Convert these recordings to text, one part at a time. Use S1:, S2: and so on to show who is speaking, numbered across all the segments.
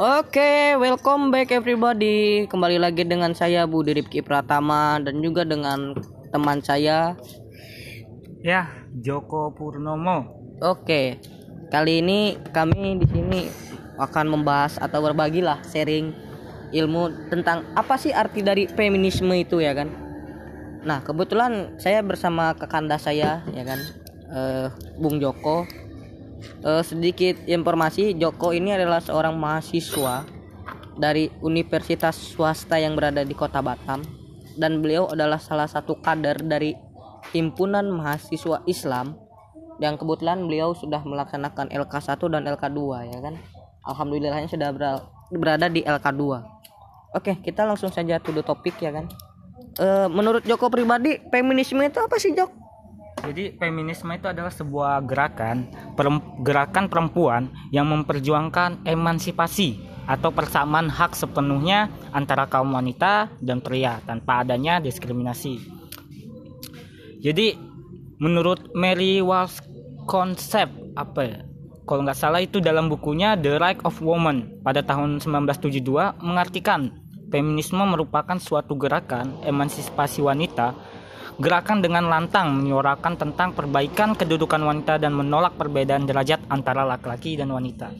S1: Oke, welcome back everybody. Kembali lagi dengan saya Budi Ripki Pratama dan juga dengan teman saya.
S2: Ya, Joko Purnomo.
S1: Oke, kali ini kami di sini akan membahas atau berbagi lah sharing ilmu tentang apa sih arti dari feminisme itu ya kan. Nah, kebetulan saya bersama kekanda saya ya kan, eh, Bung Joko uh, sedikit informasi Joko ini adalah seorang mahasiswa dari universitas swasta yang berada di kota Batam. Dan beliau adalah salah satu kader dari himpunan mahasiswa Islam yang kebetulan beliau sudah melaksanakan LK1 dan LK2 ya kan? Alhamdulillahnya sudah berada di LK2 Oke kita langsung saja to the topik ya kan? Uh, menurut Joko pribadi feminisme itu apa sih Joko?
S2: Jadi feminisme itu adalah sebuah gerakan gerakan perempuan yang memperjuangkan emansipasi atau persamaan hak sepenuhnya antara kaum wanita dan pria tanpa adanya diskriminasi. Jadi menurut Mary Walsh konsep apa ya? Kalau nggak salah itu dalam bukunya The Right of Woman pada tahun 1972 mengartikan feminisme merupakan suatu gerakan emansipasi wanita Gerakan dengan lantang menyuarakan tentang perbaikan kedudukan wanita dan menolak perbedaan derajat antara laki-laki dan wanita.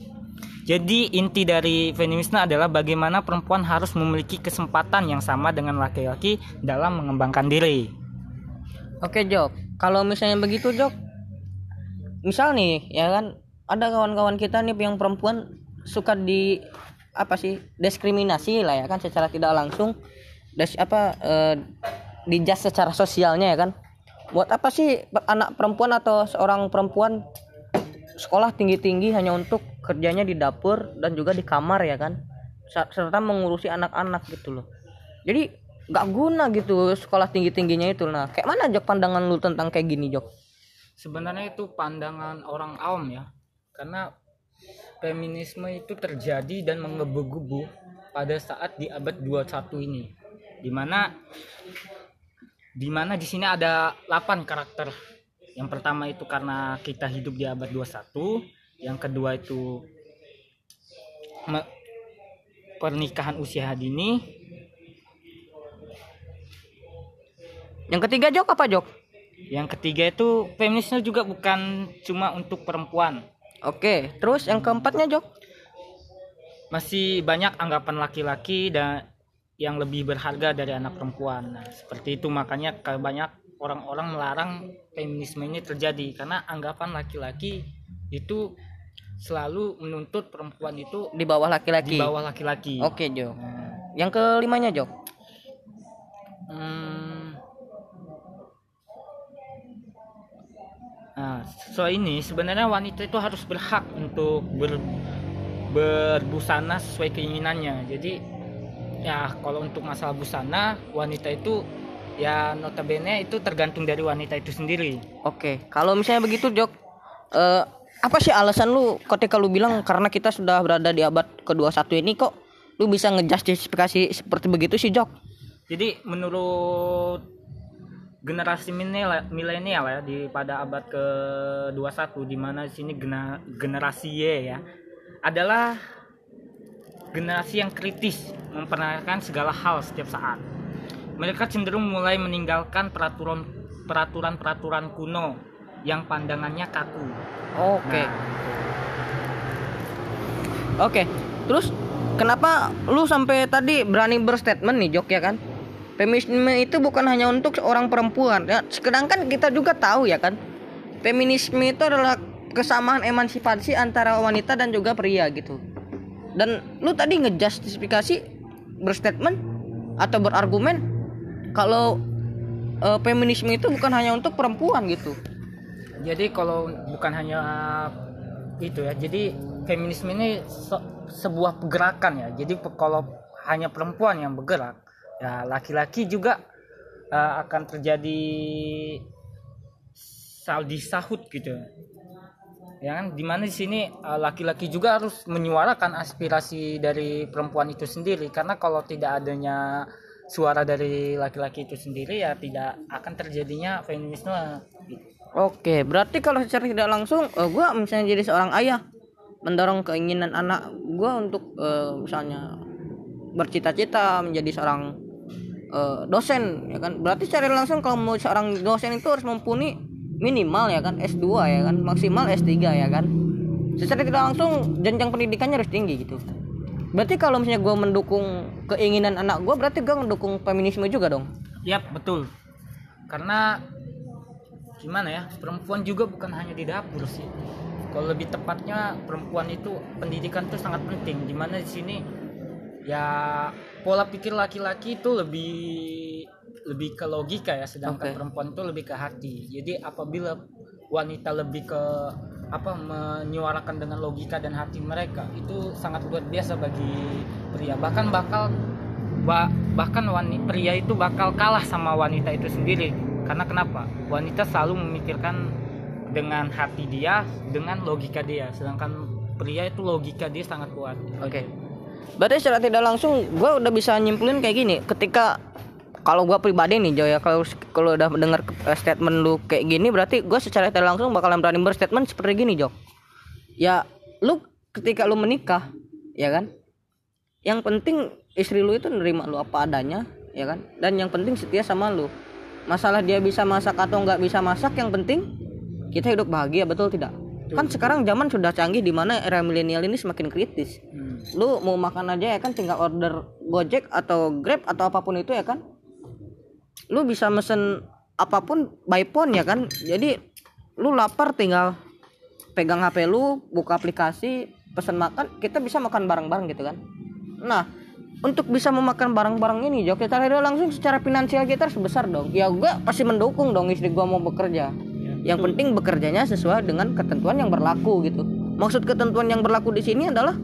S2: Jadi inti dari feminisme adalah bagaimana perempuan harus memiliki kesempatan yang sama dengan laki-laki dalam mengembangkan diri.
S1: Oke Jok, kalau misalnya begitu Jok, misal nih ya kan ada kawan-kawan kita nih yang perempuan suka di apa sih diskriminasi lah ya kan secara tidak langsung des apa eh, dijas secara sosialnya ya kan? Buat apa sih anak perempuan atau seorang perempuan sekolah tinggi-tinggi hanya untuk kerjanya di dapur dan juga di kamar ya kan? Serta mengurusi anak-anak gitu loh. Jadi nggak guna gitu sekolah tinggi-tingginya itu. Nah kayak mana Jok pandangan lu tentang kayak gini Jok?
S2: Sebenarnya itu pandangan orang awam ya. Karena feminisme itu terjadi dan mengebu-gebu pada saat di abad 21 ini. Di mana di mana di sini ada 8 karakter. Yang pertama itu karena kita hidup di abad 21, yang kedua itu pernikahan usia dini.
S1: Yang ketiga Jok apa Jok?
S2: Yang ketiga itu feminisme juga bukan cuma untuk perempuan.
S1: Oke, terus yang keempatnya Jok?
S2: Masih banyak anggapan laki-laki dan yang lebih berharga dari anak perempuan. Nah, seperti itu makanya banyak orang-orang melarang feminisme ini terjadi karena anggapan laki-laki itu selalu menuntut perempuan itu
S1: di bawah laki-laki.
S2: Di bawah laki-laki.
S1: Oke, Jo. Nah. Yang kelimanya, Jo.
S2: Hmm. Nah, so ini sebenarnya wanita itu harus berhak untuk ber, berbusana sesuai keinginannya. Jadi ya kalau untuk masalah busana wanita itu ya notabene itu tergantung dari wanita itu sendiri.
S1: Oke kalau misalnya begitu Jok uh, apa sih alasan lu ketika lu bilang karena kita sudah berada di abad ke-21 ini kok lu bisa ngejustifikasi seperti begitu sih Jok?
S2: Jadi menurut generasi milenial ya di pada abad ke-21 di mana di sini generasi Y ya adalah generasi yang kritis mempertanyakan segala hal setiap saat. Mereka cenderung mulai meninggalkan peraturan peraturan-peraturan kuno yang pandangannya kaku.
S1: Oke. Okay. Nah. Oke. Okay. Terus kenapa lu sampai tadi berani berstatement nih Jok ya kan? Feminisme itu bukan hanya untuk seorang perempuan ya. Sedangkan kita juga tahu ya kan. Feminisme itu adalah kesamaan emansipasi antara wanita dan juga pria gitu dan lu tadi ngejustifikasi berstatement atau berargumen kalau uh, feminisme itu bukan hanya untuk perempuan gitu.
S2: Jadi kalau bukan hanya itu ya jadi feminisme ini se sebuah gerakan ya. Jadi kalau hanya perempuan yang bergerak ya laki-laki juga uh, akan terjadi saldi sahut gitu ya kan di mana di sini eh, laki-laki juga harus menyuarakan aspirasi dari perempuan itu sendiri. Karena kalau tidak adanya suara dari laki-laki itu sendiri ya tidak akan terjadinya feminisme.
S1: Oke berarti kalau secara tidak langsung uh, eh, gue misalnya jadi seorang ayah mendorong keinginan anak gue untuk eh, misalnya bercita-cita menjadi seorang eh, dosen ya kan? Berarti secara langsung kalau mau seorang dosen itu harus mumpuni minimal ya kan S2 ya kan maksimal S3 ya kan secara tidak langsung jenjang pendidikannya harus tinggi gitu berarti kalau misalnya gue mendukung keinginan anak gue berarti gue mendukung feminisme juga dong
S2: Yap, betul. Karena gimana ya, perempuan juga bukan hanya di dapur sih. Kalau lebih tepatnya perempuan itu pendidikan itu sangat penting. Di mana di sini ya pola pikir laki-laki itu lebih lebih ke logika ya, sedangkan
S1: Oke.
S2: perempuan itu lebih ke hati. Jadi apabila wanita lebih ke apa menyuarakan dengan logika dan hati mereka itu sangat luar biasa bagi pria bahkan bakal ba- bahkan wanita pria itu bakal kalah sama wanita itu sendiri karena kenapa wanita selalu memikirkan dengan hati dia dengan logika dia sedangkan pria itu logika dia sangat kuat
S1: Oke. Berarti secara tidak langsung gue udah bisa nyimpulin kayak gini. Ketika kalau gue pribadi nih Jo ya kalau kalau udah mendengar eh, statement lu kayak gini berarti gue secara tidak langsung bakalan berani berstatement seperti gini Jo. Ya lu ketika lu menikah ya kan. Yang penting istri lu itu nerima lu apa adanya ya kan. Dan yang penting setia sama lu. Masalah dia bisa masak atau nggak bisa masak yang penting kita hidup bahagia betul tidak? Kan sekarang zaman sudah canggih di mana era milenial ini semakin kritis
S2: Hmm.
S1: lu mau makan aja ya kan tinggal order Gojek atau Grab atau apa pun itu ya kan lu bisa mesen apa pun by phone ya kan? Jadi lu lapar tinggal pegang HP lu buka aplikasi pesan makan kita bisa makan bareng-bareng gitu kan? Nah untuk bisa memakan barang-barang ini Jo kita langsung secara finansial kita harus besar dong. Ya gua pasti mendukung dong istri gua mau bekerja. Yang penting bekerjanya sesuai dengan ketentuan yang berlaku gitu. Maksud ketentuan yang berlaku di sini adalah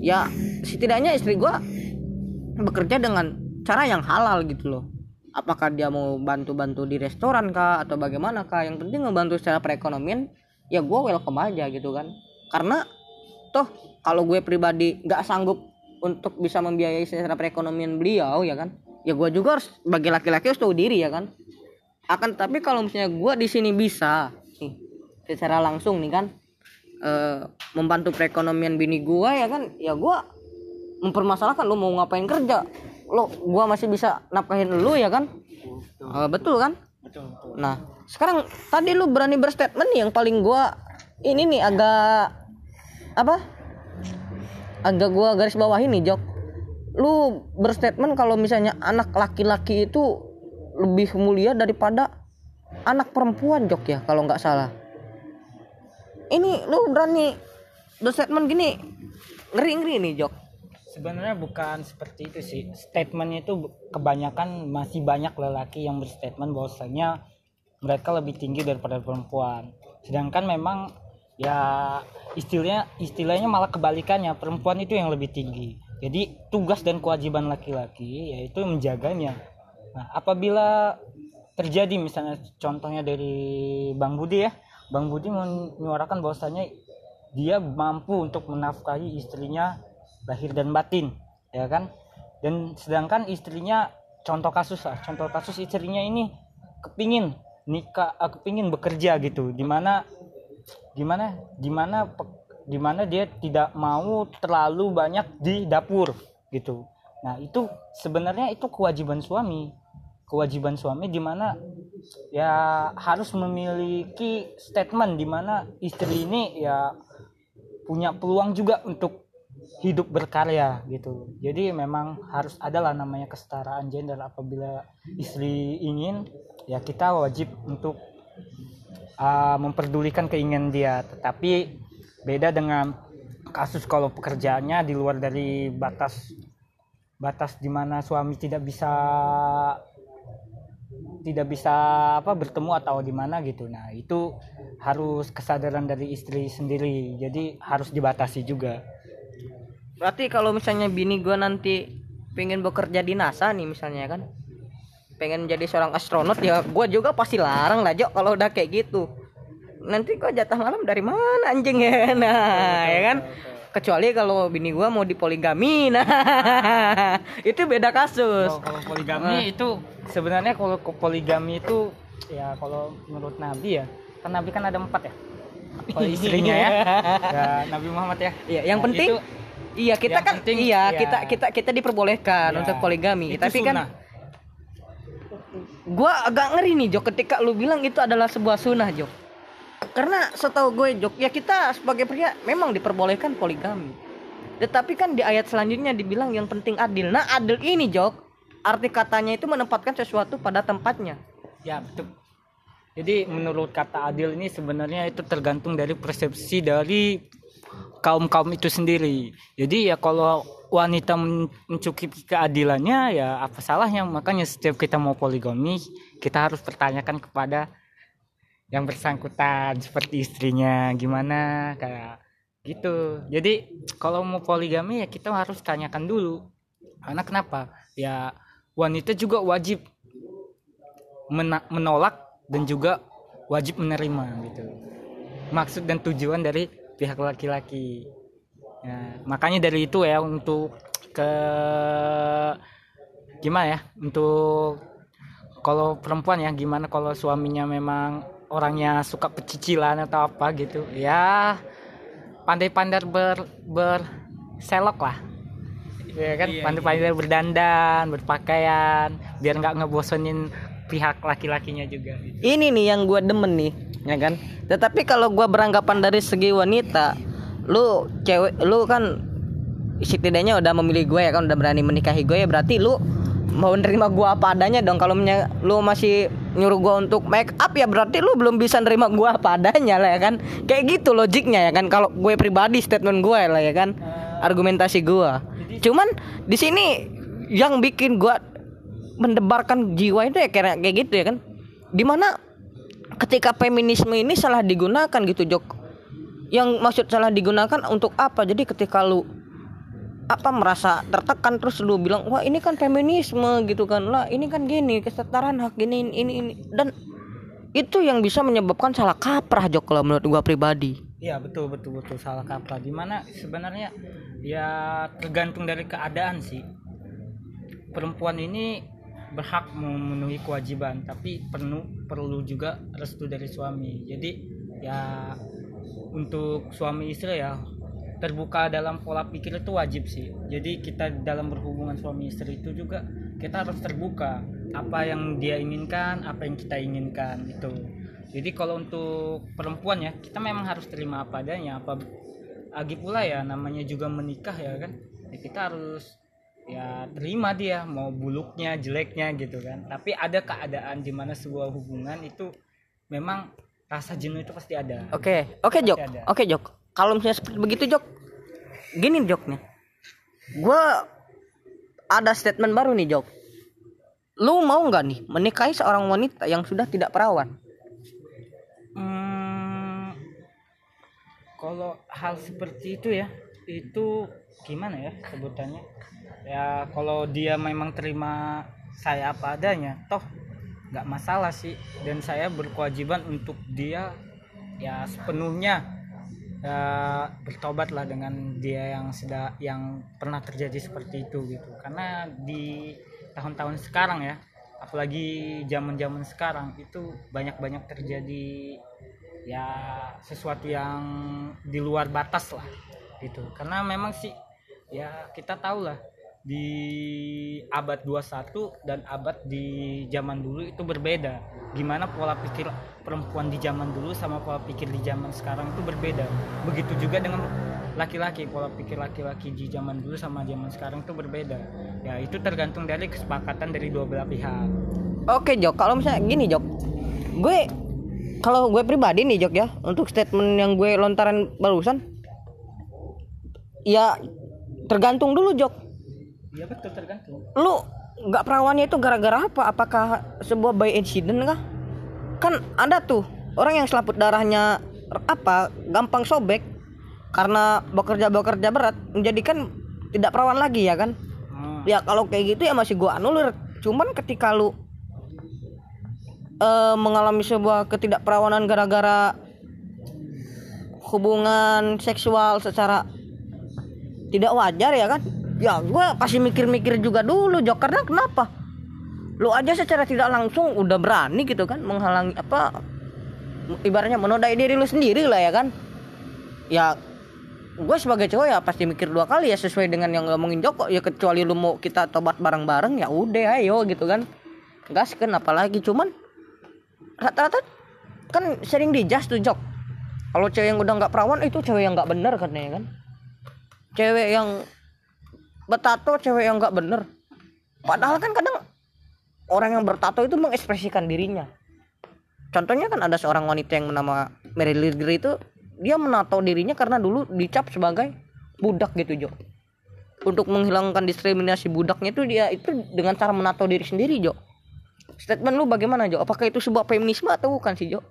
S1: ya setidaknya istri gua bekerja dengan cara yang halal gitu loh apakah dia mau bantu-bantu di restoran kah atau bagaimana kah? Yang penting membantu secara perekonomian ya gue welcome aja gitu kan. Karena toh kalau gue pribadi nggak sanggup untuk bisa membiayai secara perekonomian beliau ya kan ya gue juga harus sebagai laki-laki harus tahu diri ya kan. Akan tapi kalau misalnya gue di sini bisa nih secara langsung nih kan eh, membantu perekonomian bini gue ya kan ya gue mempermasalahkan lu mau ngapain kerja lo gua masih bisa nafkahin lu ya kan? Eh, betul kan?
S2: Betul. Betul
S1: nah sekarang tadi lu berani berstatement nih yang paling gua ini nih agak apa? Agak gua garis bawah ini Jok. Lu berstatement kalau misalnya anak laki-laki itu lebih mulia daripada anak perempuan Jok ya kalau nggak salah. Ini lu berani berstatement gini ngeri-ngeri nih Jok
S2: sebenarnya bukan seperti itu sih. Statementnya itu kebanyakan masih banyak lelaki yang berstatement bahwasanya mereka lebih tinggi daripada perempuan. Sedangkan memang ya istilahnya istilahnya malah kebalikannya. Perempuan itu yang lebih tinggi. Jadi tugas dan kewajiban laki-laki yaitu menjaganya. Nah apabila terjadi misalnya contohnya dari Bang Budi ya. Bang Budi menyuarakan bahwasanya dia mampu untuk menafkahi istrinya lahir dan batin ya kan? Dan sedangkan istrinya contoh kasus lah contoh kasus istrinya ini kepingin nikah eh, kepingin bekerja gitu. Di mana di mana pe- di mana dia tidak mau terlalu banyak di dapur gitu. Nah itu sebenarnya itu kewajiban suami. Kewajiban suami di mana ya harus memiliki statement di mana istri ini ya punya peluang juga untuk hidup berkarya gitu. Jadi memang harus adalah namanya kesetaraan gender apabila istri ingin ya kita wajib untuk uh, memperdulikan keinginan dia. Tetapi beda dengan kasus kalau pekerjaannya di luar dari batas batas di mana suami tidak bisa tidak bisa apa bertemu atau di mana gitu. Nah, itu harus kesadaran dari istri sendiri. Jadi harus dibatasi juga.
S1: Berarti kalau misalnya bini gua nanti pengen bekerja di NASA nih misalnya kan pengen jadi seorang astronot ya gua juga pasti larang lah Jok kalau udah kayak gitu. Nanti gua jatah malam dari mana anjing? Ya nah ya kan? Kecuali kalau bini gua mau dipoligami nah itu beda kasus.
S2: Kalau, kalau poligami itu sebenarnya kalau poligami itu ya kalau menurut Nabi ya kan Nabi kan ada empat ya? Oleh istrinya ya. ya Nabi Muhammad ya.
S1: Iya, yang
S2: Nah,
S1: penting
S2: itu
S1: iya kita
S2: yang
S1: kan
S2: penting,
S1: iya
S2: ya.
S1: kita kita kita diperbolehkan
S2: Ya,
S1: untuk poligami.
S2: itu
S1: Tapi kan
S2: sunnah.
S1: gua agak ngeri nih Jok ketika lu bilang itu adalah sebuah sunnah Jok. Karena setahu gue Jok ya kita sebagai pria memang diperbolehkan poligami. Tetapi kan di ayat selanjutnya dibilang yang penting adil. Nah adil ini Jok arti katanya itu menempatkan sesuatu pada tempatnya.
S2: Ya betul. Jadi menurut kata adil ini sebenarnya itu tergantung dari persepsi dari kaum kaum itu sendiri. Jadi ya kalau wanita men- mencukupi keadilannya ya apa salahnya makanya setiap kita mau poligami kita harus pertanyakan kepada yang bersangkutan seperti istrinya gimana kayak gitu. Jadi kalau mau poligami ya kita harus tanyakan dulu. Karena kenapa? Ya wanita juga wajib menolak dan juga wajib menerima gitu maksud dan tujuan dari pihak laki-laki. Ya, makanya dari itu ya untuk ke gimana ya untuk kalau perempuan ya gimana kalau suaminya memang orangnya suka pecicilan atau apa gitu. Ya pandai-pandai ber berselok lah. Ya kan
S1: Iya,
S2: pandai-pandai berdandan berpakaian biar nggak ngebosenin pihak laki-lakinya juga gitu.
S1: Ini nih yang gue demen nih, ya kan. Tetapi kalau gue beranggapan dari segi wanita, lu cewek, lu kan setidaknya udah memilih gue ya kan, udah berani menikahi gue ya berarti lu mau nerima gue apa adanya dong. Kalau lu masih nyuruh gue untuk make up ya berarti lu belum bisa nerima gue apa adanya lah ya kan. Kayak gitu logiknya ya kan. Kalau gue pribadi statement gue lah ya kan, argumentasi gue. Cuman di sini yang bikin gue mendebarkan jiwa itu ya kayak kayak gitu ya kan. Di mana ketika feminisme ini salah digunakan gitu Jok. Yang maksud salah digunakan untuk apa? Jadi ketika lu apa merasa tertekan terus lu bilang wah ini kan feminisme gitu kan. Lah ini kan gini kesetaraan hak gini ini ini. Dan itu yang bisa menyebabkan salah kaprah Jok kalau menurut gua pribadi.
S2: Iya betul betul betul. Salah kaprah. Di mana sebenarnya ya tergantung dari keadaan sih. Perempuan ini berhak memenuhi kewajiban, tapi perlu perlu juga restu dari suami. Jadi ya untuk suami istri ya terbuka dalam pola pikir itu wajib sih. Jadi kita dalam berhubungan suami istri itu juga kita harus terbuka apa yang dia inginkan, apa yang kita inginkan itu. Jadi kalau untuk perempuan ya kita memang harus terima apa adanya. Apa lagi pula ya namanya juga menikah ya kan. Ya, kita harus ya terima dia mau buluknya jeleknya gitu kan. Tapi ada keadaan di mana sebuah hubungan itu memang rasa jenuh itu pasti ada.
S1: oke oke Jok
S2: ada.
S1: oke Jok kalau misalnya seperti begitu Jok gini Joknya gua ada statement baru nih Jok lu mau nggak nih menikahi seorang wanita yang sudah tidak perawan
S2: Hmm, kalau hal seperti itu ya, itu gimana ya sebutannya? Ya kalau dia memang terima saya apa adanya, toh nggak masalah sih. Dan saya berkewajiban untuk dia ya sepenuhnya ya, bertobat lah dengan dia yang sudah yang pernah terjadi seperti itu gitu. Karena di tahun-tahun sekarang ya, apalagi zaman-zaman sekarang itu banyak-banyak terjadi ya sesuatu yang di luar batas lah gitu. Karena memang sih ya kita tahu lah di abad 21 dan abad di zaman dulu itu berbeda. Gimana pola pikir perempuan di zaman dulu sama pola pikir di zaman sekarang itu berbeda. Begitu juga dengan laki-laki pola pikir laki-laki di zaman dulu sama zaman sekarang itu berbeda. Ya itu tergantung dari kesepakatan dari dua belah pihak.
S1: Oke Jok. Kalau misalnya gini Jok. Gue kalau gue pribadi nih Jok ya untuk statement yang gue lontaran barusan ya tergantung dulu Jok.
S2: Ya betul tergantung.
S1: Lu nggak perawannya itu gara-gara apa? Apakah sebuah by incident kah? Kan ada tuh orang yang selaput darahnya apa gampang sobek karena bekerja bekerja berat menjadikan tidak perawan lagi ya kan?
S2: Hmm.
S1: ya kalau kayak gitu ya masih gua anulir. Cuman ketika lu eh, mengalami sebuah ketidakperawanan gara-gara hubungan seksual secara tidak wajar ya kan? Ya gua pasti mikir-mikir juga dulu Jok karena kenapa? Lu aja secara tidak langsung udah berani gitu kan menghalangi apa ibaratnya menodai diri lu sendiri lah ya kan? Ya gue sebagai cowok ya pasti mikir dua kali ya sesuai dengan yang ngomongin Joko. Ya kecuali lu mau kita tobat bareng-bareng ya udah ayo gitu kan? Gas kan apalagi cuman rata-rata kan sering dijas tuh Jok. Kalau cewek yang udah nggak perawan itu cewek yang nggak bener kan ya kan cewek yang bertato cewek yang nggak bener. Padahal kan kadang orang yang bertato itu mengekspresikan dirinya. Contohnya kan ada seorang wanita yang bernama Mary Ligger itu dia menato dirinya karena dulu dicap sebagai budak gitu Jo. Untuk menghilangkan diskriminasi budaknya itu dia itu dengan cara menato diri sendiri Jo. Statement lu bagaimana Jo? Apakah itu sebuah feminisme atau bukan sih Jo?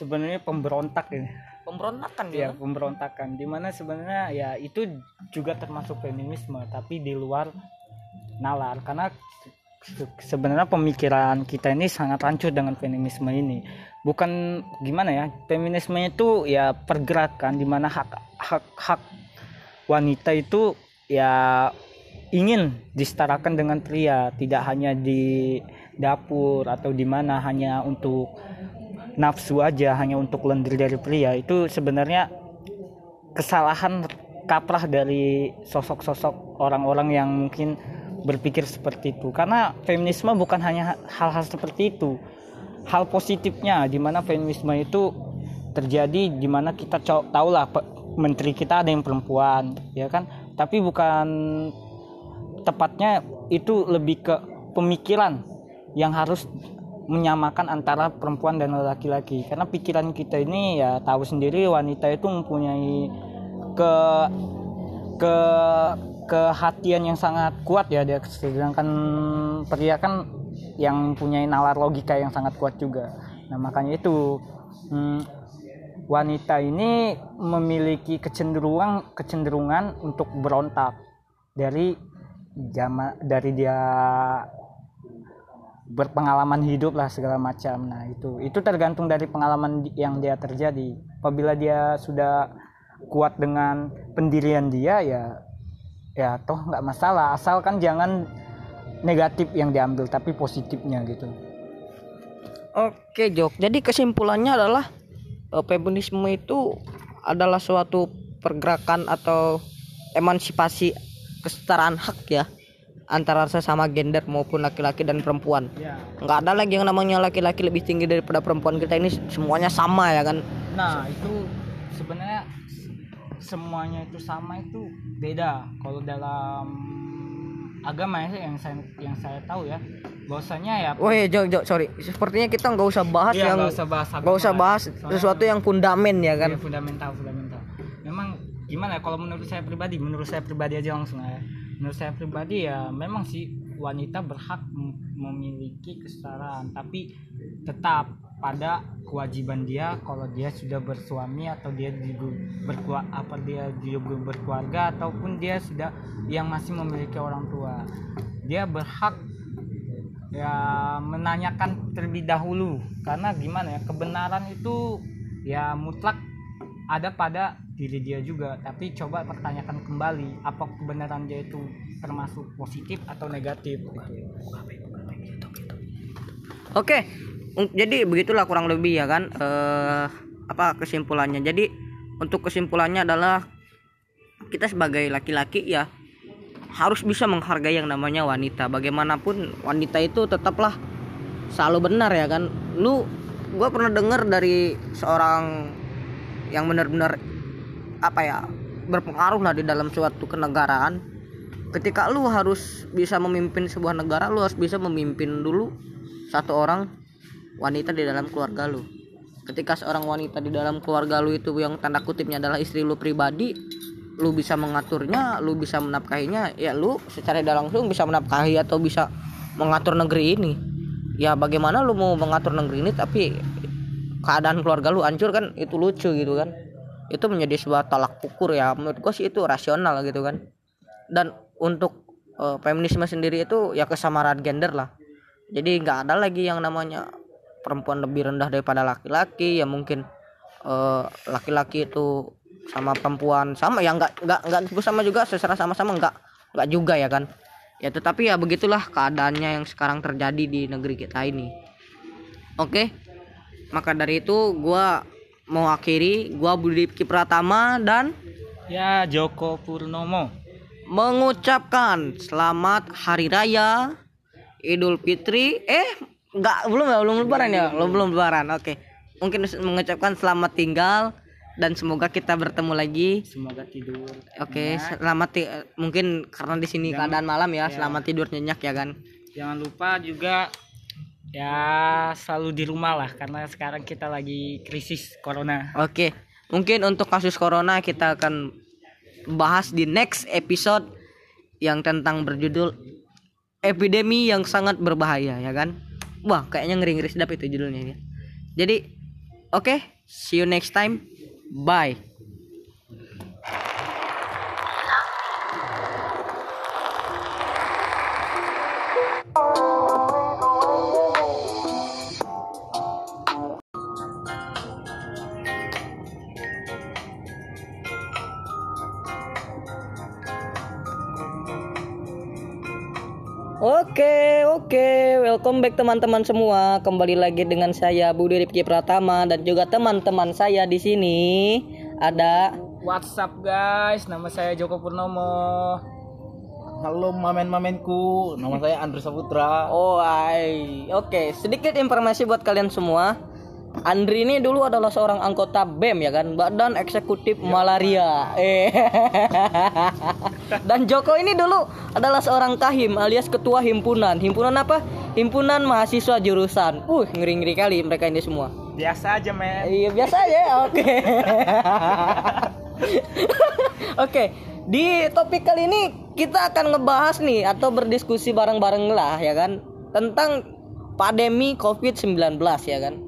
S2: Sebenarnya pemberontak ini
S1: pemberontakan
S2: ya pemberontakan. Di mana sebenarnya ya itu juga termasuk feminisme tapi di luar nalar. Karena sebenarnya pemikiran kita ini sangat hancur dengan feminisme ini. Bukan gimana ya feminisme itu ya pergerakan di mana hak hak hak wanita itu ya ingin disetarakan dengan pria. Tidak hanya di dapur atau di mana hanya untuk nafsu aja hanya untuk lendir dari pria. Itu sebenarnya kesalahan kaprah dari sosok-sosok orang-orang yang mungkin berpikir seperti itu. Karena feminisme bukan hanya hal-hal seperti itu. Hal positifnya di mana feminisme itu terjadi di mana kita tahu lah menteri kita ada yang perempuan ya kan? Tapi bukan tepatnya itu lebih ke pemikiran yang harus menyamakan antara perempuan dan laki-laki karena pikiran kita ini ya tahu sendiri wanita itu mempunyai ke ke kehatian yang sangat kuat ya dia sedangkan pria kan yang punya nalar logika yang sangat kuat juga. Nah makanya itu hmm, wanita ini memiliki kecenderungan kecenderungan untuk berontak dari zaman dari dia berpengalaman hidup lah segala macam. Nah itu itu tergantung dari pengalaman yang dia terjadi. Apabila dia sudah kuat dengan pendirian dia ya ya toh nggak masalah asalkan jangan negatif yang diambil tapi positifnya gitu
S1: oke Jok jadi kesimpulannya adalah uh, feminisme itu adalah suatu pergerakan atau emansipasi kesetaraan hak ya antara sesama gender maupun laki-laki dan perempuan. Ya. nggak ada lagi yang namanya laki-laki lebih tinggi daripada perempuan kita ini semuanya sama ya kan?
S2: Nah itu sebenarnya semuanya itu sama itu beda. Kalau dalam agama ya yang saya yang saya tahu ya bahwasanya ya
S1: oh iya jok jok sorry. Sepertinya kita nggak usah bahas
S2: iya,
S1: yang
S2: nggak usah bahas
S1: nggak usah bahas sesuatu yang fundamen ya kan?
S2: Iya, fundamental fundamental. Memang gimana ya kalau menurut saya pribadi menurut saya pribadi aja langsung ya menurut saya pribadi ya memang sih wanita berhak memiliki kesetaraan. Tapi tetap pada kewajiban dia kalau dia sudah bersuami atau dia juga berkeluarga apa dia juga berkeluarga ataupun dia sudah yang masih memiliki orang tua. Dia berhak ya menanyakan terlebih dahulu. Karena gimana ya kebenaran itu ya mutlak ada pada diri dia juga. Tapi coba pertanyakan kembali apa kebenaran dia itu termasuk positif atau negatif?
S1: Oke jadi begitulah kurang lebih ya kan? Eh, apa kesimpulannya? Jadi untuk kesimpulannya adalah kita sebagai laki-laki ya harus bisa menghargai yang namanya wanita. Bagaimanapun wanita itu tetaplah selalu benar ya kan? Lu gue pernah dengar dari seorang yang benar-benar apa ya berpengaruh lah di dalam suatu kenegaraan. Ketika lu harus bisa memimpin sebuah negara lu harus bisa memimpin dulu satu orang wanita di dalam keluarga lu. Ketika seorang wanita di dalam keluarga lu itu yang tanda kutipnya adalah istri lu pribadi lu bisa mengaturnya lu bisa menafkahinya ya lu secara tidak langsung bisa menafkahi atau bisa mengatur negeri ini. Ya bagaimana lu mau mengatur negeri ini tapi keadaan keluarga lu hancur kan itu lucu gitu kan itu menjadi sebuah tolak ukur ya. Menurut gue sih itu rasional gitu kan. Dan untuk uh, feminisme sendiri itu ya kesamaan gender lah. Jadi nggak ada lagi yang namanya perempuan lebih rendah daripada laki-laki. Ya mungkin eh, laki-laki uh, itu sama perempuan sama. Ya nggak nggak nggak sama juga secara sama-sama nggak nggak juga ya kan. Ya tetapi ya begitulah keadaannya yang sekarang terjadi di negeri kita ini. Oke? Maka dari itu gua mau akhiri gua Budi Pratama dan
S2: Ya Joko Purnomo.
S1: mengucapkan selamat hari raya Idul Fitri. Eh, enggak belum ya, belum lebaran ya? Belum belum lebaran. Oke. Mungkin mengucapkan selamat tinggal dan semoga kita bertemu lagi.
S2: Semoga tidur.
S1: Oke, selamat ti- mungkin karena di sini keadaan malam ya, selamat tidur nyenyak ya kan.
S2: Jangan lupa juga ya selalu di rumah lah karena sekarang kita lagi krisis corona.
S1: Oke, mungkin untuk kasus corona kita akan bahas di next episode yang tentang berjudul epidemi yang sangat berbahaya ya kan. Wah, kayaknya ngeri-ngeri sedap itu judulnya ya. Jadi, oke, see you next time. Bye. Oke. Welcome back teman-teman semua. Kembali lagi dengan saya Budi Rifki Pratama dan juga teman-teman saya di sini ada
S2: What's up guys? Nama saya Joko Purnomo.
S3: Halo mamen-mamenku, nama saya Andrew Saputra.
S1: Oh, ai. Oke, sedikit informasi buat kalian semua. Andri ini dulu adalah seorang anggota BEM ya kan, Badan Eksekutif Malaria. Eh. Dan Joko ini dulu adalah seorang kahim alias ketua himpunan. Himpunan apa? Himpunan mahasiswa jurusan. Uh, ngeri-ngeri kali mereka ini semua.
S2: Biasa aja men.
S1: Iya biasa aja. Oke. Oke. Di topik kali ini kita akan ngebahas nih atau berdiskusi bareng-bareng lah ya kan tentang pandemi COVID-19 ya kan.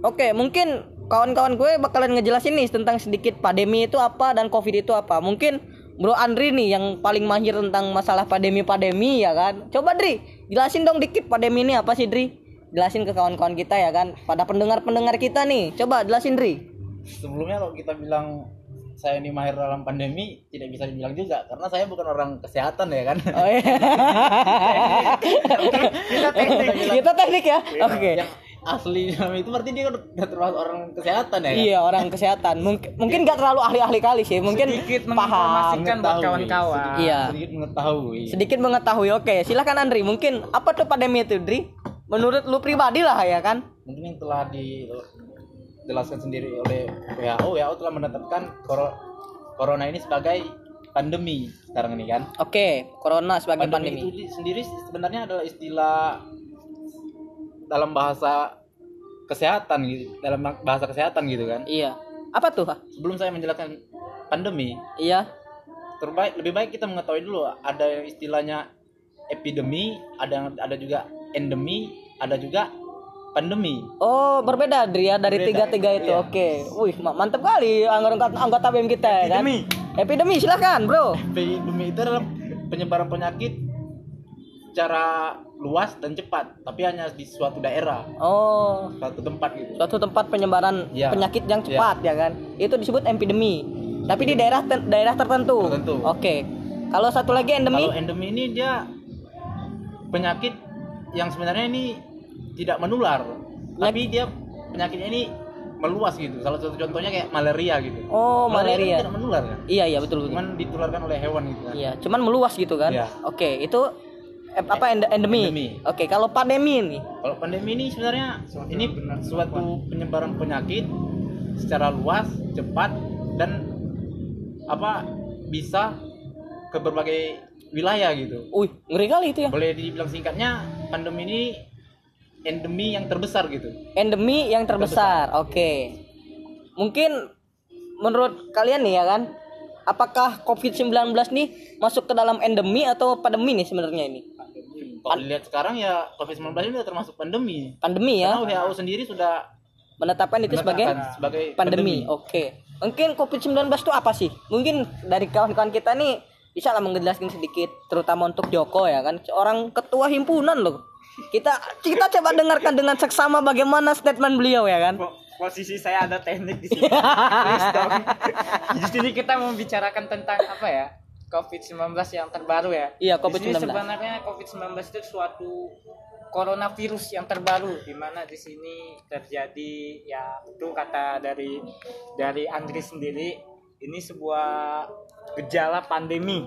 S1: Oke, mungkin kawan-kawan gue bakalan ngejelasin nih tentang sedikit pandemi itu apa dan COVID itu apa. Mungkin Bro Andri nih yang paling mahir tentang masalah pandemi-pandemi ya kan. Coba Dri, jelasin dong dikit pandemi ini apa sih Dri? Jelasin ke kawan-kawan kita ya kan. Pada pendengar-pendengar kita nih. Coba jelasin Dri.
S3: Sebelumnya kalau kita bilang saya ini mahir dalam pandemi tidak bisa dibilang juga karena saya bukan orang kesehatan ya kan.
S1: Oh iya.
S3: kita teknik.
S1: Kita teknik ya. Oke.
S3: Yang asli dalam itu berarti dia udah termasuk orang kesehatan ya?
S1: Iya orang kesehatan. Mungkin mungkin nggak terlalu ahli-ahli kali sih. Mungkin
S2: Sedikit
S1: paham.
S2: buat kawan-kawan.
S3: sedikit-
S1: Iya.
S3: Sedikit mengetahui.
S1: Sedikit mengetahui. Oke, silakan Andri. Mungkin apa tuh pandemi itu, Dri? Menurut lu pribadi lah ya kan?
S3: Mungkin yang telah dijelaskan sendiri oleh WHO, WHO telah menetapkan corona ini sebagai pandemi sekarang ini kan.
S1: Oke, corona sebagai
S3: pandemi,
S1: pandemi.
S3: itu di- sendiri sebenarnya adalah istilah dalam bahasa kesehatan gitu dalam bahasa kesehatan gitu kan
S1: Iya. Apa tuh?
S3: sebelum saya menjelaskan pandemi
S1: Iya.
S3: terbaik lebih baik kita mengetahui dulu ada yang istilahnya epidemi ada yang ada juga endemi ada juga pandemi
S1: Oh, berbeda Dri ya dari
S3: Berbeda,
S1: tiga-tiga itu.
S3: iya.
S1: Oke. Wih, ma- mantep kali anggota anggota BEM kita ya kan.
S2: Epidemi.
S1: Epidemi silakan, Bro.
S3: epidemi itu adalah penyebaran penyakit secara luas dan cepat tapi hanya di suatu daerah.
S1: Oh,
S3: suatu tempat gitu.
S1: Suatu tempat penyebaran
S3: Iya.
S1: penyakit yang cepat ya kan? Itu disebut epidemi. Tapi di daerah ter- daerah tertentu.
S3: Tertentu.
S1: oke. Kalau satu lagi endemi?
S3: Kalau endemi ini dia penyakit yang sebenarnya ini tidak menular, tapi dia penyakitnya ini meluas gitu. Salah satu contohnya kayak malaria gitu.
S1: oh
S3: kan
S1: malaria.
S3: tidak menular kan,
S1: iya iya betul betul.
S3: Cuman ditularkan oleh hewan gitu kan.
S1: iya cuman meluas gitu kan?
S3: Iya.
S1: oke itu eh, apa end- endemi,
S3: Endemi.
S1: oke kalau pandemi ini
S3: Kalau pandemi ini sebenarnya ini suatu penyebaran penyakit secara luas, cepat dan apa bisa ke berbagai wilayah gitu.
S1: Wih, ngeri kali itu ya.
S3: Boleh dibilang singkatnya pandemi ini endemi yang terbesar gitu.
S1: Endemi yang terbesar. Oke. Mungkin menurut kalian nih ya kan, apakah COVID-19 nih masuk ke dalam endemi atau pandemi nih sebenarnya ini?
S3: Kalau dilihat sekarang ya COVID-19 ini udah termasuk pandemi.
S1: Pandemi ya,
S3: Karena WHO sendiri sudah
S1: menetapkan itu sebagai
S3: menetapkan sebagai
S1: pandemi. Oke. Mungkin COVID-19 itu apa sih? Mungkin dari kawan-kawan kita nih bisa lah menjelaskan sedikit terutama untuk Joko ya kan orang ketua himpunan loh. Kita kita coba dengarkan dengan seksama bagaimana statement beliau ya kan.
S2: Po- posisi saya ada teknik di sini. Please dong. di sini kita membicarakan tentang apa ya? COVID-19 yang terbaru ya.
S1: Iya,
S2: Di sini
S1: COVID-19.
S2: sebenarnya COVID-19 itu suatu coronavirus yang terbaru di mana di sini terjadi ya itu kata dari dari Andri sendiri ini sebuah gejala pandemi